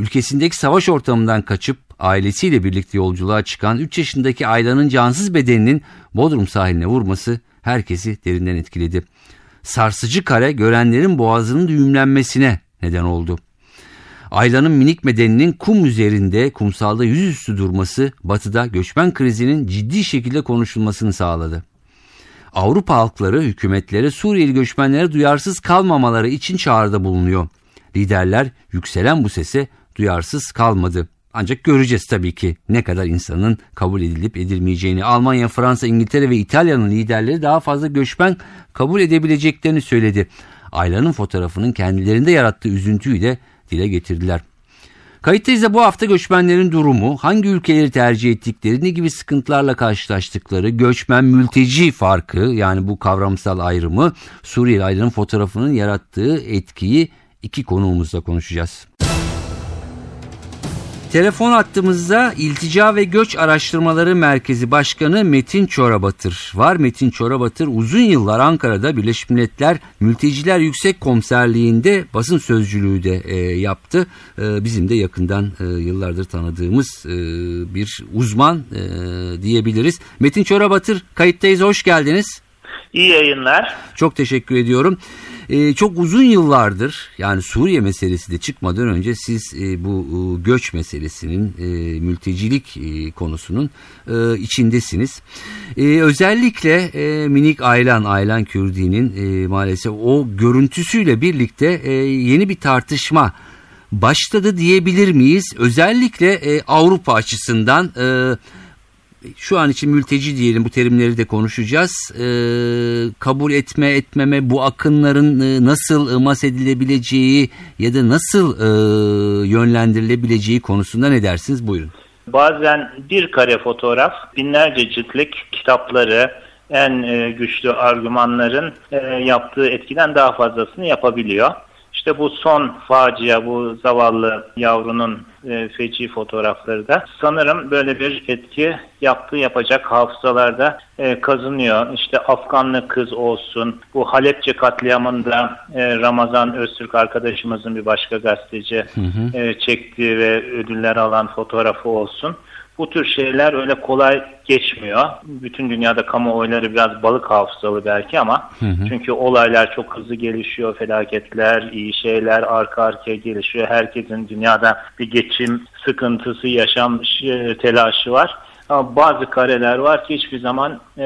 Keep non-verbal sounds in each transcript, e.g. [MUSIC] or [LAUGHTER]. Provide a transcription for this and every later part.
Ülkesindeki savaş ortamından kaçıp ailesiyle birlikte yolculuğa çıkan 3 yaşındaki Ayla'nın cansız bedeninin Bodrum sahiline vurması herkesi derinden etkiledi. Sarsıcı kare görenlerin boğazının düğümlenmesine neden oldu. Ayla'nın minik bedeninin kum üzerinde kumsalda yüzüstü durması batıda göçmen krizinin ciddi şekilde konuşulmasını sağladı. Avrupa halkları hükümetlere Suriyeli göçmenlere duyarsız kalmamaları için çağrıda bulunuyor. Liderler yükselen bu sese duyarsız kalmadı. Ancak göreceğiz tabii ki ne kadar insanın kabul edilip edilmeyeceğini. Almanya, Fransa, İngiltere ve İtalya'nın liderleri daha fazla göçmen kabul edebileceklerini söyledi. Ayla'nın fotoğrafının kendilerinde yarattığı üzüntüyü de dile getirdiler. Kayıttayız da bu hafta göçmenlerin durumu, hangi ülkeleri tercih ettikleri, ne gibi sıkıntılarla karşılaştıkları, göçmen mülteci farkı yani bu kavramsal ayrımı, Suriyeli ayrının fotoğrafının yarattığı etkiyi iki konuğumuzla konuşacağız. Telefon attığımızda İltica ve Göç Araştırmaları Merkezi Başkanı Metin Çorabatır var. Metin Çorabatır uzun yıllar Ankara'da Birleşmiş Milletler Mülteciler Yüksek Komiserliği'nde basın sözcülüğü de e, yaptı. E, bizim de yakından e, yıllardır tanıdığımız e, bir uzman e, diyebiliriz. Metin Çorabatır kayıttayız hoş geldiniz. İyi yayınlar. Çok teşekkür ediyorum. Ee, çok uzun yıllardır yani Suriye meselesi de çıkmadan önce siz e, bu e, göç meselesinin e, mültecilik e, konusunun e, içindesiniz. E, özellikle e, minik Aylan, Aylan Kürdi'nin e, maalesef o görüntüsüyle birlikte e, yeni bir tartışma başladı diyebilir miyiz? Özellikle e, Avrupa açısından... E, şu an için mülteci diyelim bu terimleri de konuşacağız. E, kabul etme etmeme bu akınların e, nasıl ımas edilebileceği ya da nasıl e, yönlendirilebileceği konusunda ne dersiniz? Buyurun. Bazen bir kare fotoğraf binlerce ciltlik kitapları en e, güçlü argümanların e, yaptığı etkiden daha fazlasını yapabiliyor. İşte bu son facia, bu zavallı yavrunun e, feci fotoğrafları da sanırım böyle bir etki yaptığı yapacak hafızalarda e, kazınıyor. İşte Afganlı kız olsun, bu Halepçe katliamında e, Ramazan Öztürk arkadaşımızın bir başka gazeteci hı hı. E, çektiği ve ödüller alan fotoğrafı olsun. Bu tür şeyler öyle kolay geçmiyor. Bütün dünyada kamuoyları biraz balık hafızalı belki ama hı hı. çünkü olaylar çok hızlı gelişiyor. Felaketler, iyi şeyler arka arkaya gelişiyor. Herkesin dünyada bir geçim sıkıntısı, yaşam e, telaşı var. Ama bazı kareler var ki hiçbir zaman e,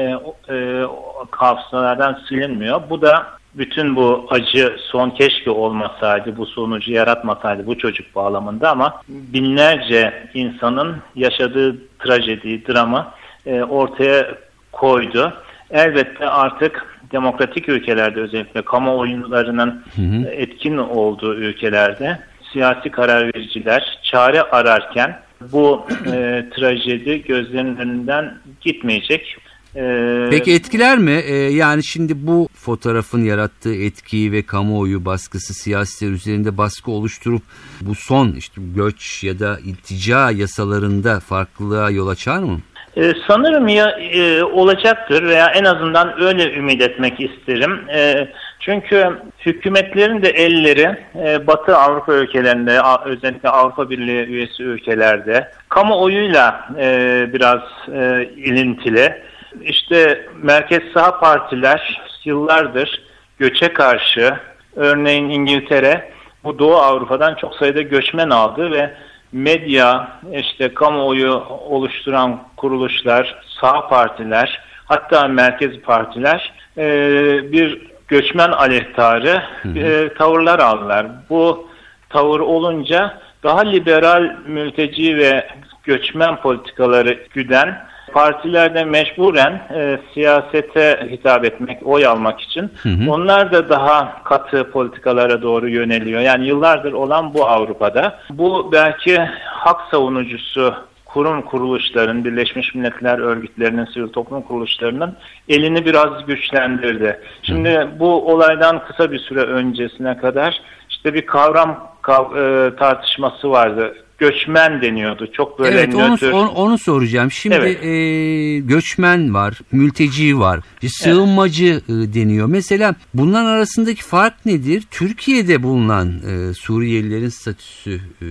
e, hafızalardan silinmiyor. Bu da bütün bu acı son keşke olmasaydı, bu sonucu yaratmasaydı bu çocuk bağlamında ama binlerce insanın yaşadığı trajedi, dramı e, ortaya koydu. Elbette artık demokratik ülkelerde özellikle kamuoyunlarının hı hı. etkin olduğu ülkelerde siyasi karar vericiler çare ararken bu e, trajedi gözlerinin önünden gitmeyecek. Ee, Peki etkiler mi? Ee, yani şimdi bu fotoğrafın yarattığı etkiyi ve kamuoyu baskısı siyasiler üzerinde baskı oluşturup bu son işte göç ya da iltica yasalarında farklılığa yol açar mı? Ee, sanırım ya e, olacaktır veya en azından öyle ümit etmek isterim. E, çünkü hükümetlerin de elleri e, Batı Avrupa ülkelerinde özellikle Avrupa Birliği üyesi ülkelerde kamuoyuyla e, biraz e, ilintili. İşte merkez sağ partiler yıllardır göçe karşı örneğin İngiltere bu Doğu Avrupa'dan çok sayıda göçmen aldı ve medya, işte kamuoyu oluşturan kuruluşlar, sağ partiler, hatta merkez partiler e, bir göçmen aleyhtarı e, tavırlar aldılar. Bu tavır olunca daha liberal mülteci ve göçmen politikaları güden partilerde mecburen e, siyasete hitap etmek, oy almak için hı hı. onlar da daha katı politikalara doğru yöneliyor. Yani yıllardır olan bu Avrupa'da. Bu belki hak savunucusu kurum kuruluşların, Birleşmiş Milletler örgütlerinin, sivil toplum kuruluşlarının elini biraz güçlendirdi. Şimdi bu olaydan kısa bir süre öncesine kadar işte bir kavram kav, e, tartışması vardı göçmen deniyordu. Çok böyle evet, nötr. Onu, onu soracağım. Şimdi evet. e, göçmen var, mülteci var, sığınmacı evet. E, deniyor. Mesela bunların arasındaki fark nedir? Türkiye'de bulunan e, Suriyelilerin statüsü e,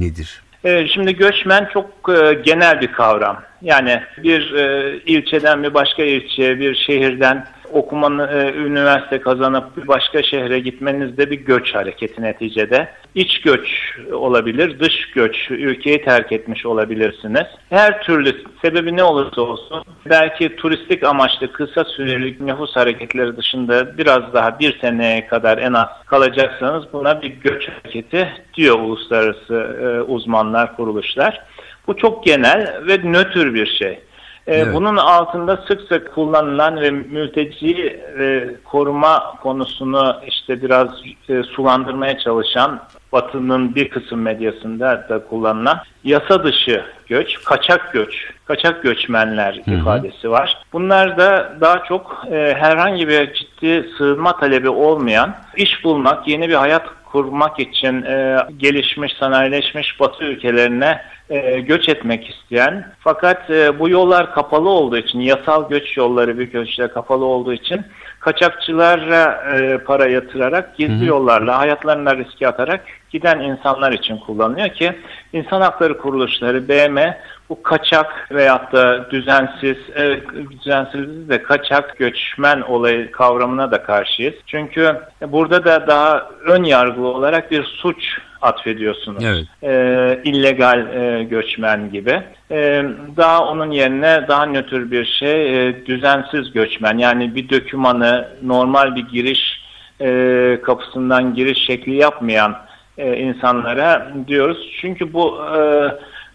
nedir? E, şimdi göçmen çok e, genel bir kavram. Yani bir e, ilçeden bir başka ilçeye, bir şehirden okumanı, e, üniversite kazanıp bir başka şehre gitmeniz de bir göç hareketi neticede. İç göç olabilir, dış göç, ülkeyi terk etmiş olabilirsiniz. Her türlü sebebi ne olursa olsun belki turistik amaçlı kısa süreli nüfus hareketleri dışında biraz daha bir seneye kadar en az kalacaksanız buna bir göç hareketi diyor uluslararası e, uzmanlar, kuruluşlar. Bu çok genel ve nötr bir şey. Ee, evet. Bunun altında sık sık kullanılan ve mülteci e, koruma konusunu işte biraz e, sulandırmaya çalışan Batı'nın bir kısım medyasında da kullanılan yasa dışı göç, kaçak göç, kaçak göçmenler hı hı. ifadesi var. Bunlar da daha çok e, herhangi bir ciddi sığınma talebi olmayan, iş bulmak, yeni bir hayat kurmak için e, gelişmiş, sanayileşmiş Batı ülkelerine e, göç etmek isteyen fakat e, bu yollar kapalı olduğu için yasal göç yolları büyük ölçüde kapalı olduğu için kaçakçılara e, para yatırarak gizli hı hı. yollarla hayatlarına riske atarak giden insanlar için kullanılıyor ki insan hakları kuruluşları BM bu kaçak veyahut da düzensiz, e, düzensiz de kaçak göçmen olayı kavramına da karşıyız. Çünkü burada da daha ön yargılı olarak bir suç atfediyorsunuz. Evet. E, illegal e, göçmen gibi. E, daha onun yerine daha nötr bir şey e, düzensiz göçmen. Yani bir dökümanı normal bir giriş e, kapısından giriş şekli yapmayan e, insanlara diyoruz. Çünkü bu e,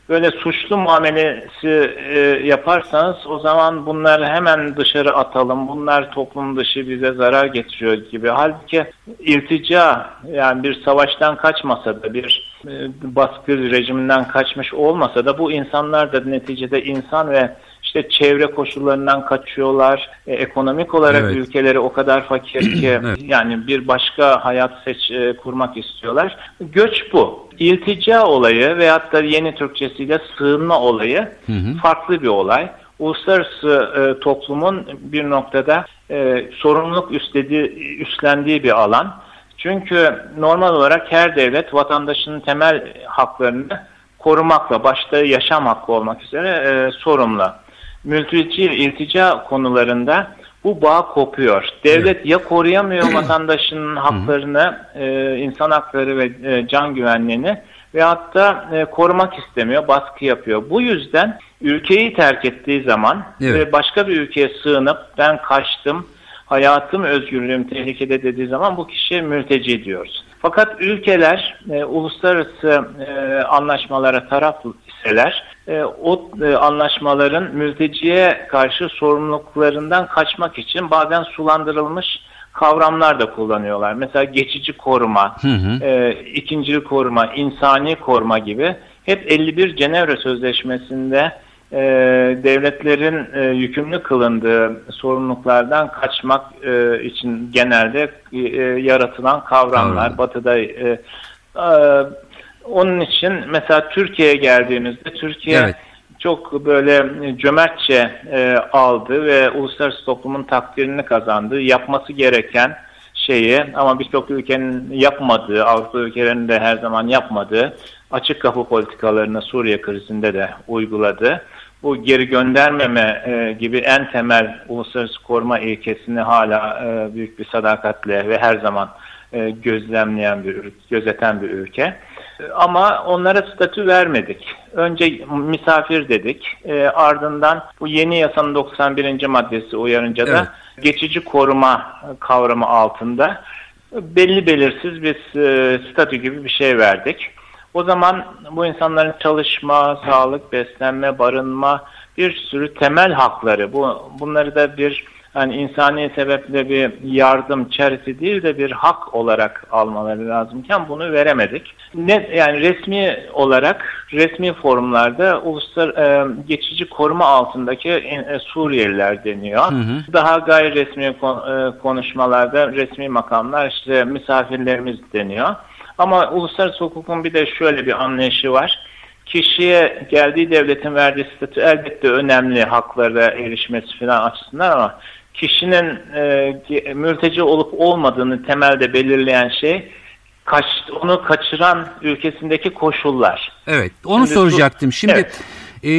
böyle suçlu muamelesi e, yaparsanız o zaman bunları hemen dışarı atalım. Bunlar toplum dışı bize zarar getiriyor gibi. Halbuki iltica yani bir savaştan kaçmasa da bir e, baskı rejiminden kaçmış olmasa da bu insanlar da neticede insan ve işte çevre koşullarından kaçıyorlar. E, ekonomik olarak evet. ülkeleri o kadar fakir ki [CLEARS THROAT] evet. yani bir başka hayat seç e, kurmak istiyorlar. Göç bu. İltica olayı veyahut da yeni Türkçesiyle sığınma olayı hı hı. farklı bir olay. Uluslararası e, toplumun bir noktada e, sorumluluk üstlediği, üstlendiği bir alan. Çünkü normal olarak her devlet vatandaşının temel haklarını korumakla, başta yaşam hakkı olmak üzere e, sorumlu mülteci iltica konularında bu bağ kopuyor. Devlet ya koruyamıyor [CLEARS THROAT] vatandaşının haklarını, e, insan hakları ve e, can güvenliğini ve hatta e, korumak istemiyor, baskı yapıyor. Bu yüzden ülkeyi terk ettiği zaman evet. ve başka bir ülkeye sığınıp ben kaçtım, hayatım, özgürlüğüm tehlikede dediği zaman bu kişiye mülteci diyoruz. Fakat ülkeler e, uluslararası e, anlaşmalara taraf iseler e, o e, anlaşmaların mülteciye karşı sorumluluklarından kaçmak için bazen sulandırılmış kavramlar da kullanıyorlar. Mesela geçici koruma, hı hı. E, ikincil koruma, insani koruma gibi hep 51 Cenevre Sözleşmesi'nde e, devletlerin e, yükümlü kılındığı sorumluluklardan kaçmak e, için genelde e, yaratılan kavramlar. Tamam. Batı'da e, e, onun için mesela Türkiye'ye geldiğimizde Türkiye evet. çok böyle cömertçe e, aldı ve uluslararası toplumun takdirini kazandı. Yapması gereken şeyi ama birçok ülkenin yapmadığı, Avrupa ülkelerinin de her zaman yapmadığı açık kapı politikalarını Suriye krizinde de uyguladı. Bu geri göndermeme e, gibi en temel uluslararası koruma ilkesini hala e, büyük bir sadakatle ve her zaman e, gözlemleyen bir, gözeten bir ülke. Ama onlara statü vermedik. Önce misafir dedik. E, ardından bu yeni yasanın 91. maddesi uyarınca da evet. geçici koruma kavramı altında belli belirsiz bir e, statü gibi bir şey verdik. O zaman bu insanların çalışma, sağlık, beslenme, barınma bir sürü temel hakları. Bu bunları da bir hani insani sebeple bir yardım charity değil de bir hak olarak almaları lazımken bunu veremedik. Ne yani resmi olarak resmi forumlarda uluslar e, geçici koruma altındaki e, Suriyeliler deniyor. Hı hı. Daha gayri resmi e, konuşmalarda resmi makamlar işte misafirlerimiz deniyor. Ama uluslararası hukukun bir de şöyle bir anlayışı var kişiye geldiği devletin verdiği statü elbette önemli haklara erişmesi falan açısından ama kişinin e, mülteci olup olmadığını temelde belirleyen şey kaç, onu kaçıran ülkesindeki koşullar. Evet onu Şimdi soracaktım. Şimdi evet e,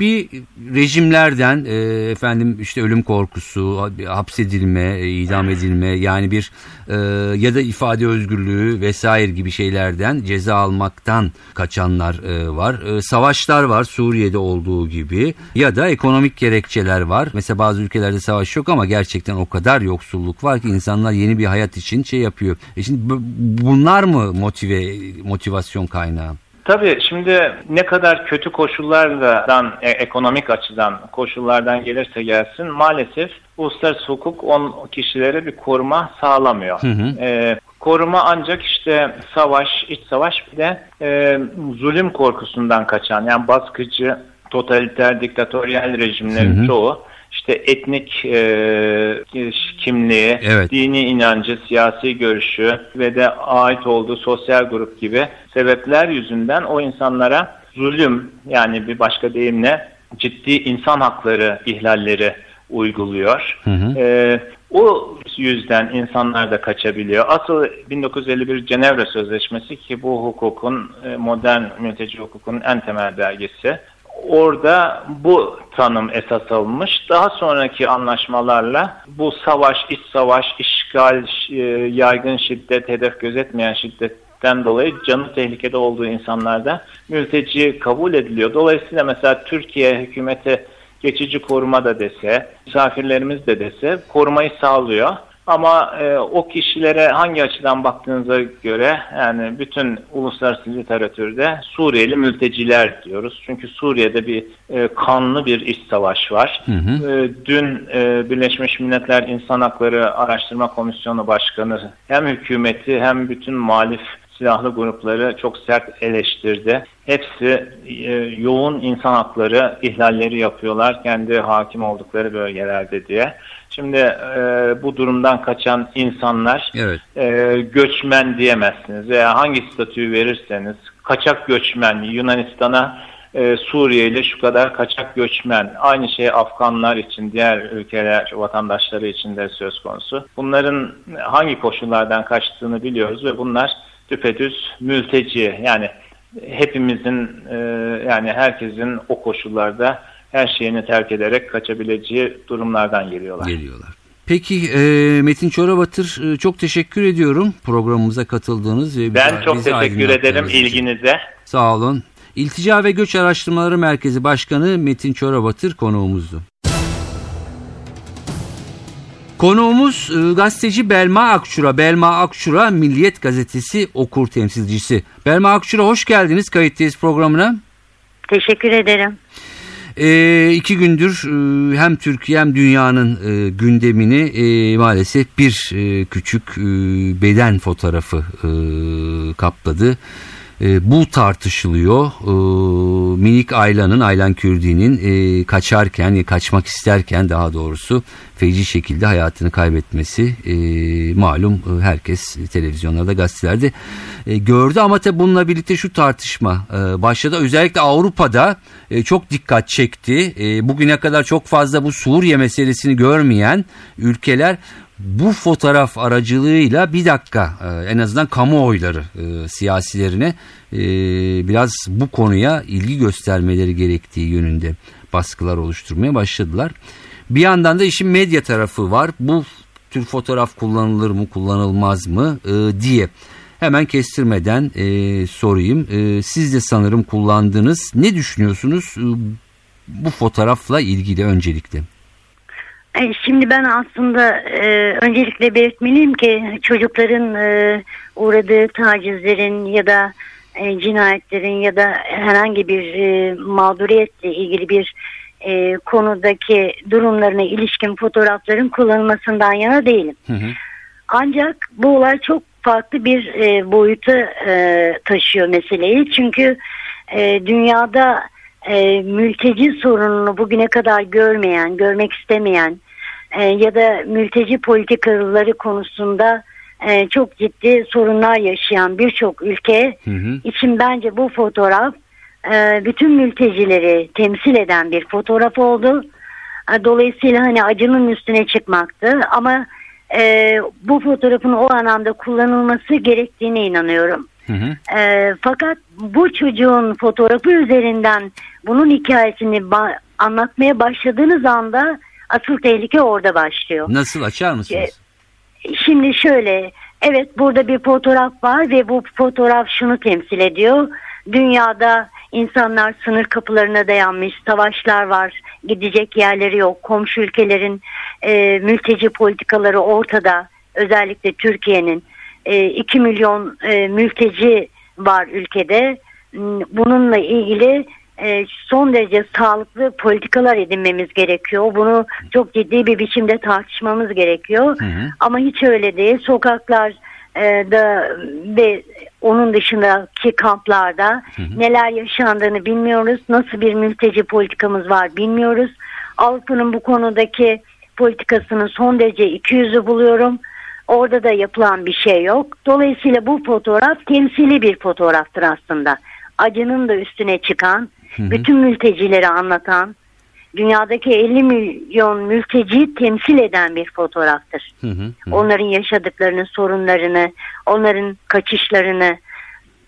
bir rejimlerden e, efendim işte ölüm korkusu, hapsedilme, e, idam edilme yani bir e, ya da ifade özgürlüğü vesaire gibi şeylerden ceza almaktan kaçanlar e, var. E, savaşlar var Suriye'de olduğu gibi ya da ekonomik gerekçeler var. Mesela bazı ülkelerde savaş yok ama gerçekten o kadar yoksulluk var ki insanlar yeni bir hayat için şey yapıyor. E şimdi bunlar mı motive motivasyon kaynağı? Tabii şimdi ne kadar kötü koşullardan, e, ekonomik açıdan koşullardan gelirse gelsin maalesef uluslararası hukuk on kişilere bir koruma sağlamıyor. Hı hı. E, koruma ancak işte savaş, iç savaş bir de e, zulüm korkusundan kaçan yani baskıcı, totaliter, diktatöryel rejimlerin hı hı. çoğu işte etnik e, kimliği, evet. dini inancı, siyasi görüşü ve de ait olduğu sosyal grup gibi sebepler yüzünden o insanlara zulüm yani bir başka deyimle ciddi insan hakları ihlalleri uyguluyor. Hı hı. E, o yüzden insanlar da kaçabiliyor. Asıl 1951 Cenevre Sözleşmesi ki bu hukukun, e, modern mülteci hukukun en temel belgesi orada bu tanım esas alınmış. Daha sonraki anlaşmalarla bu savaş, iç savaş, işgal, e, yaygın şiddet, hedef gözetmeyen şiddetten dolayı canı tehlikede olduğu insanlarda mülteci kabul ediliyor. Dolayısıyla mesela Türkiye hükümeti geçici koruma da dese, misafirlerimiz de dese korumayı sağlıyor. Ama e, o kişilere hangi açıdan baktığınıza göre yani bütün uluslararası literatürde Suriyeli mülteciler diyoruz. Çünkü Suriye'de bir e, kanlı bir iç savaş var. Hı hı. E, dün e, Birleşmiş Milletler İnsan Hakları Araştırma Komisyonu Başkanı hem hükümeti hem bütün muhalif silahlı grupları çok sert eleştirdi. Hepsi e, yoğun insan hakları ihlalleri yapıyorlar kendi hakim oldukları bölgelerde diye. Şimdi e, bu durumdan kaçan insanlar evet. e, göçmen diyemezsiniz veya hangi statüyü verirseniz kaçak göçmen Yunanistan'a e, Suriye ile şu kadar kaçak göçmen aynı şey Afganlar için diğer ülkeler vatandaşları için de söz konusu. Bunların hangi koşullardan kaçtığını biliyoruz ve bunlar düpedüz mülteci yani hepimizin e, yani herkesin o koşullarda her şeyini terk ederek kaçabileceği durumlardan geliyorlar. Geliyorlar. Peki e, Metin Çorabatır e, çok teşekkür ediyorum programımıza katıldığınız ve Ben çok teşekkür ederim ilginize. Sağ olun. İltica ve Göç Araştırmaları Merkezi Başkanı Metin Çorabatır konuğumuzdu. Konuğumuz e, gazeteci Belma Akçura. Belma Akçura Milliyet Gazetesi okur temsilcisi. Belma Akçura hoş geldiniz kayıttayız programına. Teşekkür ederim. E, iki gündür e, hem Türkiye hem dünyanın e, gündemini e, maalesef bir e, küçük e, beden fotoğrafı e, kapladı. E, bu tartışılıyor. E, minik Ayla'nın, Aylan Kürdi'nin e, kaçarken, kaçmak isterken daha doğrusu feci şekilde hayatını kaybetmesi e, malum e, herkes televizyonlarda, gazetelerde e, gördü. Ama tabi bununla birlikte şu tartışma e, başladı. Özellikle Avrupa'da e, çok dikkat çekti. E, bugüne kadar çok fazla bu Suriye meselesini görmeyen ülkeler bu fotoğraf aracılığıyla bir dakika e, en azından kamuoyları e, siyasilerine e, biraz bu konuya ilgi göstermeleri gerektiği yönünde baskılar oluşturmaya başladılar. Bir yandan da işin medya tarafı var. Bu tür fotoğraf kullanılır mı kullanılmaz mı diye hemen kestirmeden sorayım. siz de sanırım kullandınız. Ne düşünüyorsunuz bu fotoğrafla ilgili öncelikle? Şimdi ben aslında e, öncelikle belirtmeliyim ki çocukların e, uğradığı tacizlerin ya da e, cinayetlerin ya da herhangi bir e, mağduriyetle ilgili bir e, konudaki durumlarına ilişkin fotoğrafların kullanılmasından yana değilim. Hı hı. Ancak bu olay çok farklı bir e, boyuta e, taşıyor meseleyi. Çünkü e, dünyada e, mülteci sorununu bugüne kadar görmeyen, görmek istemeyen e, ya da mülteci politikaları konusunda e, çok ciddi sorunlar yaşayan birçok ülke Hı hı. için bence bu fotoğraf e, bütün mültecileri temsil eden bir fotoğraf oldu. E, Dolayısıyla hani acının üstüne çıkmaktı ama e, bu fotoğrafın o anlamda kullanılması gerektiğine inanıyorum. Hı hı. E, fakat bu çocuğun fotoğrafı üzerinden bunun hikayesini ba- anlatmaya başladığınız anda asıl tehlike orada başlıyor. Nasıl açar mısınız? Şimdi şöyle, evet burada bir fotoğraf var ve bu fotoğraf şunu temsil ediyor. Dünyada insanlar sınır kapılarına dayanmış, savaşlar var, gidecek yerleri yok. Komşu ülkelerin e, mülteci politikaları ortada. Özellikle Türkiye'nin e, 2 milyon e, mülteci var ülkede. Hmm, Bununla ilgili e, son derece sağlıklı politikalar edinmemiz gerekiyor. Bunu çok ciddi bir biçimde tartışmamız gerekiyor. Hı hı. Ama hiç öyle değil. Sokaklar e, da ve onun dışındaki kamplarda neler yaşandığını bilmiyoruz. Nasıl bir mülteci politikamız var bilmiyoruz. Avrupa'nın bu konudaki politikasının son derece iki yüzü buluyorum. Orada da yapılan bir şey yok. Dolayısıyla bu fotoğraf temsili bir fotoğraftır aslında. Acının da üstüne çıkan, bütün mültecileri anlatan, dünyadaki 50 milyon mülteciyi temsil eden bir fotoğraftır. Hı hı. hı. Onların yaşadıklarını, sorunlarını, onların kaçışlarını.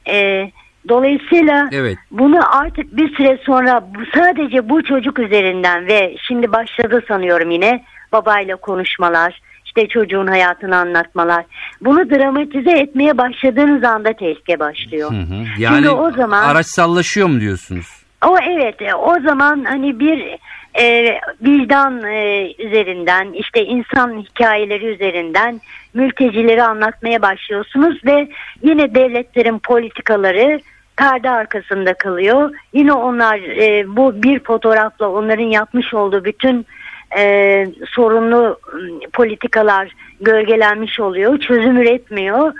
Ee, dolayısıyla Evet. bunu artık bir süre sonra sadece bu çocuk üzerinden ve şimdi başladı sanıyorum yine babayla konuşmalar, işte çocuğun hayatını anlatmalar. Bunu dramatize etmeye başladığınız anda tehlike başlıyor. Hı hı. Yani Çünkü o zaman araç sallaşıyor mu diyorsunuz? o evet e, o zaman hani bir e, vicdan e, üzerinden işte insan hikayeleri üzerinden mültecileri anlatmaya başlıyorsunuz ve yine devletlerin politikaları perde arkasında kalıyor. Yine onlar e, bu bir fotoğrafla onların yapmış olduğu bütün e, sorunlu m, politikalar gölgelenmiş oluyor. Çözüm üretmiyor.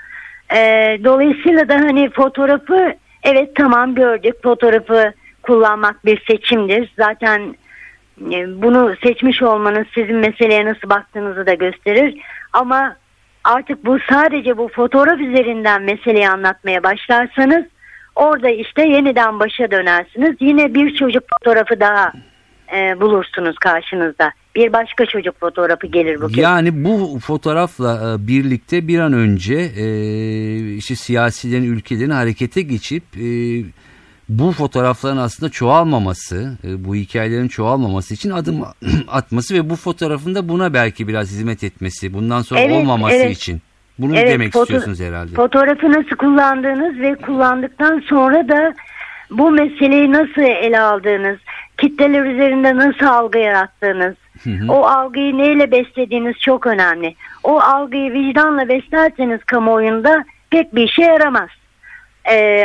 E, dolayısıyla da hani fotoğrafı evet tamam gördük fotoğrafı kullanmak bir seçimdir. Zaten e, bunu seçmiş olmanız sizin meseleye nasıl baktığınızı da gösterir. Ama artık bu sadece bu fotoğraf üzerinden meseleyi anlatmaya başlarsanız orada işte yeniden başa dönersiniz. Yine bir çocuk fotoğrafı daha e, bulursunuz karşınızda. Bir başka çocuk fotoğrafı gelir bu kez. Yani bu fotoğrafla e, birlikte bir an önce e, işte siyasilerin ülkelerin harekete geçip e, bu fotoğrafların aslında çoğalmaması, e, bu hikayelerin çoğalmaması için adım [CLEARS THROAT] atması ve bu fotoğrafın da buna belki biraz hizmet etmesi, bundan sonra Evet, olmaması evet. için. Bunu Evet, demek istiyorsunuz herhalde. Fotoğrafı nasıl kullandığınız ve kullandıktan sonra da bu meseleyi nasıl ele aldığınız, kitleler üzerinde nasıl algı yarattığınız, o algıyı neyle beslediğiniz çok önemli. O algıyı vicdanla beslerseniz kamuoyunda pek bir işe yaramaz. Ee,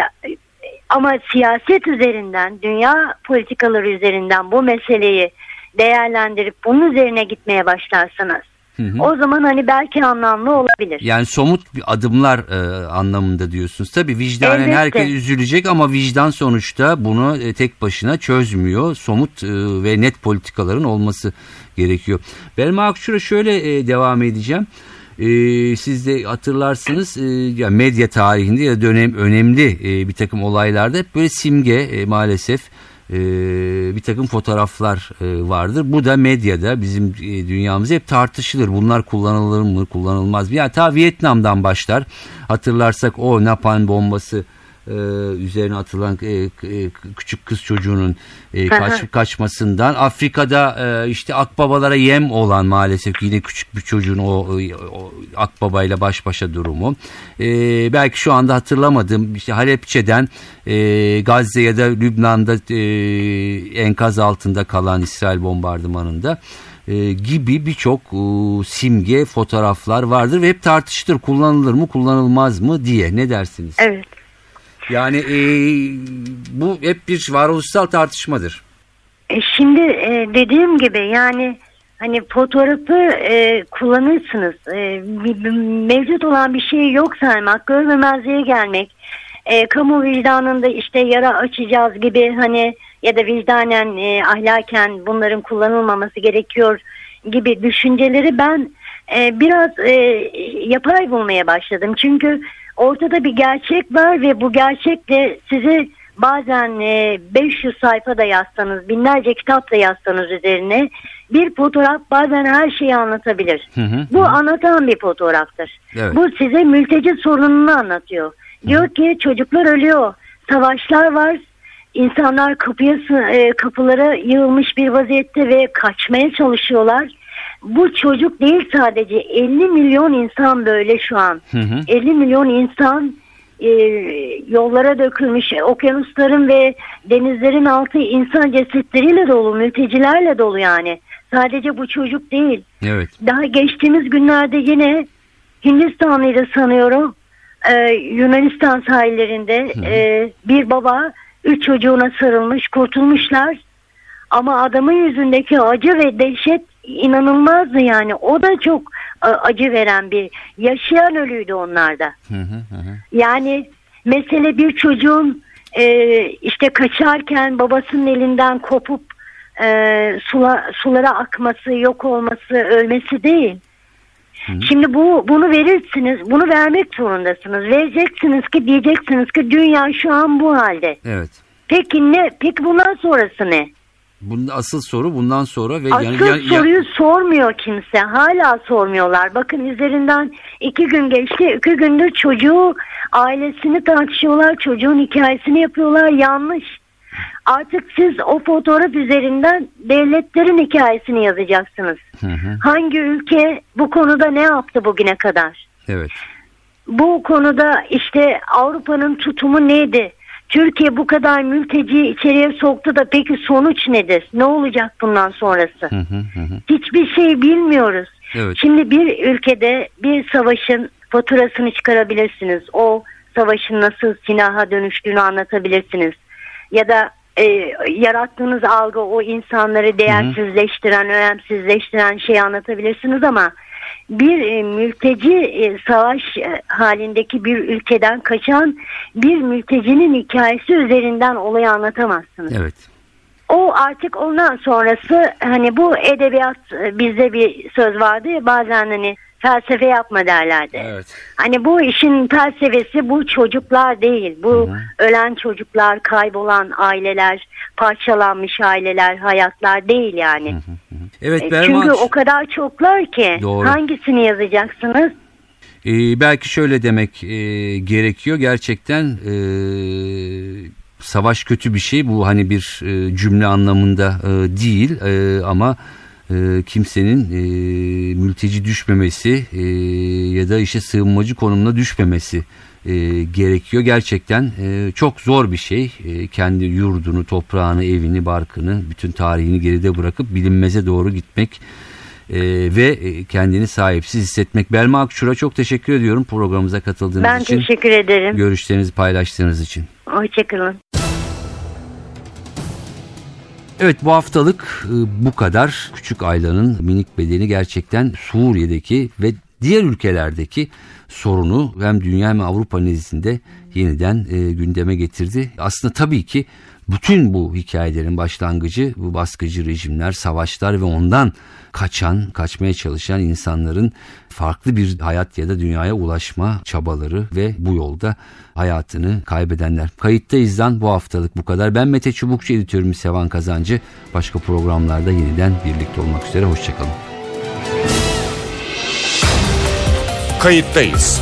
ama siyaset üzerinden, dünya politikaları üzerinden bu meseleyi değerlendirip bunun üzerine gitmeye başlarsanız o zaman hani belki anlamlı olabilir. Yani somut bir adımlar e, anlamında diyorsunuz. Tabii vicdanen Elbette. herkes üzülecek ama vicdan sonuçta bunu e, tek başına çözmüyor. Somut e, ve net politikaların olması gerekiyor. Belma Akşur'a şöyle e, devam edeceğim. E, siz de hatırlarsınız e, ya medya tarihinde ya dönem önemli e, bir takım olaylarda hep böyle simge e, maalesef e, bir takım fotoğraflar e, vardır. Bu da medyada bizim e, dünyamızda hep tartışılır. Bunlar kullanılır mı kullanılmaz mı? Yani ta Vietnam'dan başlar. Hatırlarsak o napalm bombası e, üzerine atılan e, e, küçük kız çocuğunun e, kaç, kaçmasından Afrika'da e, işte akbabalara yem olan maalesef yine küçük bir çocuğun o, o, akbabayla baş başa durumu E, belki şu anda hatırlamadım işte Halepçe'den e, Gazze ya da Lübnan'da e, enkaz altında kalan İsrail bombardımanında e, gibi birçok simge fotoğraflar vardır ve hep tartışılır kullanılır mı kullanılmaz mı diye ne dersiniz? Evet. Yani e, bu hep bir varoluşsal tartışmadır. E şimdi e, dediğim gibi yani hani fotoğrafı e, kullanırsınız. E, mevcut olan bir şey yok saymak, görmemezliğe gelmek, e, kamu vicdanında işte yara açacağız gibi hani ya da vicdanen e, ahlaken bunların kullanılmaması gerekiyor gibi düşünceleri ben e, biraz e, yapay bulmaya başladım. Çünkü ortada bir gerçek var ve bu gerçekle sizi bazen e, 500 sayfa da yazsanız, binlerce kitap da yazsanız üzerine bir fotoğraf bazen her şeyi anlatabilir. Hı hı, Bu hı. anlatan bir fotoğraftır. Evet. Bu size mülteci sorununu anlatıyor. Diyor hı. ki çocuklar ölüyor, savaşlar var, insanlar kapıya e, kapılara yığılmış bir vaziyette ve kaçmaya çalışıyorlar. Bu çocuk değil sadece 50 milyon insan böyle şu an. Hı hı. 50 milyon insan e, yollara dökülmüş okyanusların ve denizlerin altı insan cesetleriyle dolu, mültecilerle dolu yani. Sadece bu çocuk değil. Evet. Daha geçtiğimiz günlerde yine Hindistanlıydı sanıyorum. Ee, Yunanistan sahillerinde e, bir baba üç çocuğuna sarılmış, kurtulmuşlar. Ama adamın yüzündeki acı ve dehşet inanılmazdı yani. O da çok acı veren bir yaşayan ölüydü onlarda. Hı hı hı. Yani mesele bir çocuğun e, işte kaçarken babasının elinden kopup e, sula, sulara akması, yok olması, ölmesi değil. Hı. Şimdi bu bunu verirsiniz, bunu vermek zorundasınız. Vereceksiniz ki diyeceksiniz ki dünya şu an bu halde. Evet. Peki ne? Peki bundan sonrası ne? Bunun asıl soru bundan sonra ve asıl yani, yani soruyu ya... sormuyor kimse. Hala sormuyorlar. Bakın üzerinden iki gün geçti. iki gündür çocuğu ailesini tartışıyorlar. Çocuğun hikayesini yapıyorlar. Yanlış. Artık siz o fotoğraf üzerinden devletlerin hikayesini yazacaksınız. Hı hı. Hangi ülke bu konuda ne yaptı bugüne kadar? Evet. Bu konuda işte Avrupa'nın tutumu neydi? Türkiye bu kadar mülteci içeriye soktu da peki sonuç nedir? Ne olacak bundan sonrası? Hı hı hı. Hiçbir şey bilmiyoruz. Evet. Şimdi bir ülkede bir savaşın faturasını çıkarabilirsiniz. O savaşın nasıl silaha dönüştüğünü anlatabilirsiniz. Ya da e, yarattığınız algı o insanları değersizleştiren, önemsizleştiren şeyi anlatabilirsiniz ama bir e, mülteci e, savaş e, halindeki bir ülkeden kaçan bir mültecinin hikayesi üzerinden olayı anlatamazsınız. Evet. O artık ondan sonrası hani bu edebiyat e, bizde bir söz vardı ya bazen hani felsefe yapma derlerdi. Evet. Hani bu işin felsefesi bu çocuklar değil. Bu Hı-hı. ölen çocuklar, kaybolan aileler, parçalanmış aileler, hayatlar değil yani. Hı-hı. Evet e, Berman. Çünkü o kadar çoklar ki Doğru. hangisini yazacaksınız? Ee, belki şöyle demek e, gerekiyor gerçekten e, savaş kötü bir şey bu hani bir e, cümle anlamında e, değil e, ama e, kimsenin e, mülteci düşmemesi e, ya da işte sığınmacı konumuna düşmemesi e, gerekiyor. Gerçekten e, çok zor bir şey. E, kendi yurdunu, toprağını, evini, barkını, bütün tarihini geride bırakıp bilinmeze doğru gitmek e, ve e, kendini sahipsiz hissetmek. Belma Akçur'a çok teşekkür ediyorum programımıza katıldığınız ben için. Ben teşekkür ederim. Görüşlerinizi paylaştığınız için. Hoşçakalın. Evet bu haftalık e, bu kadar. Küçük Ayla'nın minik bedeni gerçekten Suriye'deki ve diğer ülkelerdeki sorunu hem dünya hem Avrupa nezdinde yeniden e, gündeme getirdi. Aslında tabii ki bütün bu hikayelerin başlangıcı bu baskıcı rejimler, savaşlar ve ondan kaçan, kaçmaya çalışan insanların farklı bir hayat ya da dünyaya ulaşma çabaları ve bu yolda hayatını kaybedenler. Kayıttayızdan bu haftalık bu kadar. Ben Mete Çubukçu editörüm Sevan Kazancı. Başka programlarda yeniden birlikte olmak üzere. Hoşçakalın. Kayıttayız.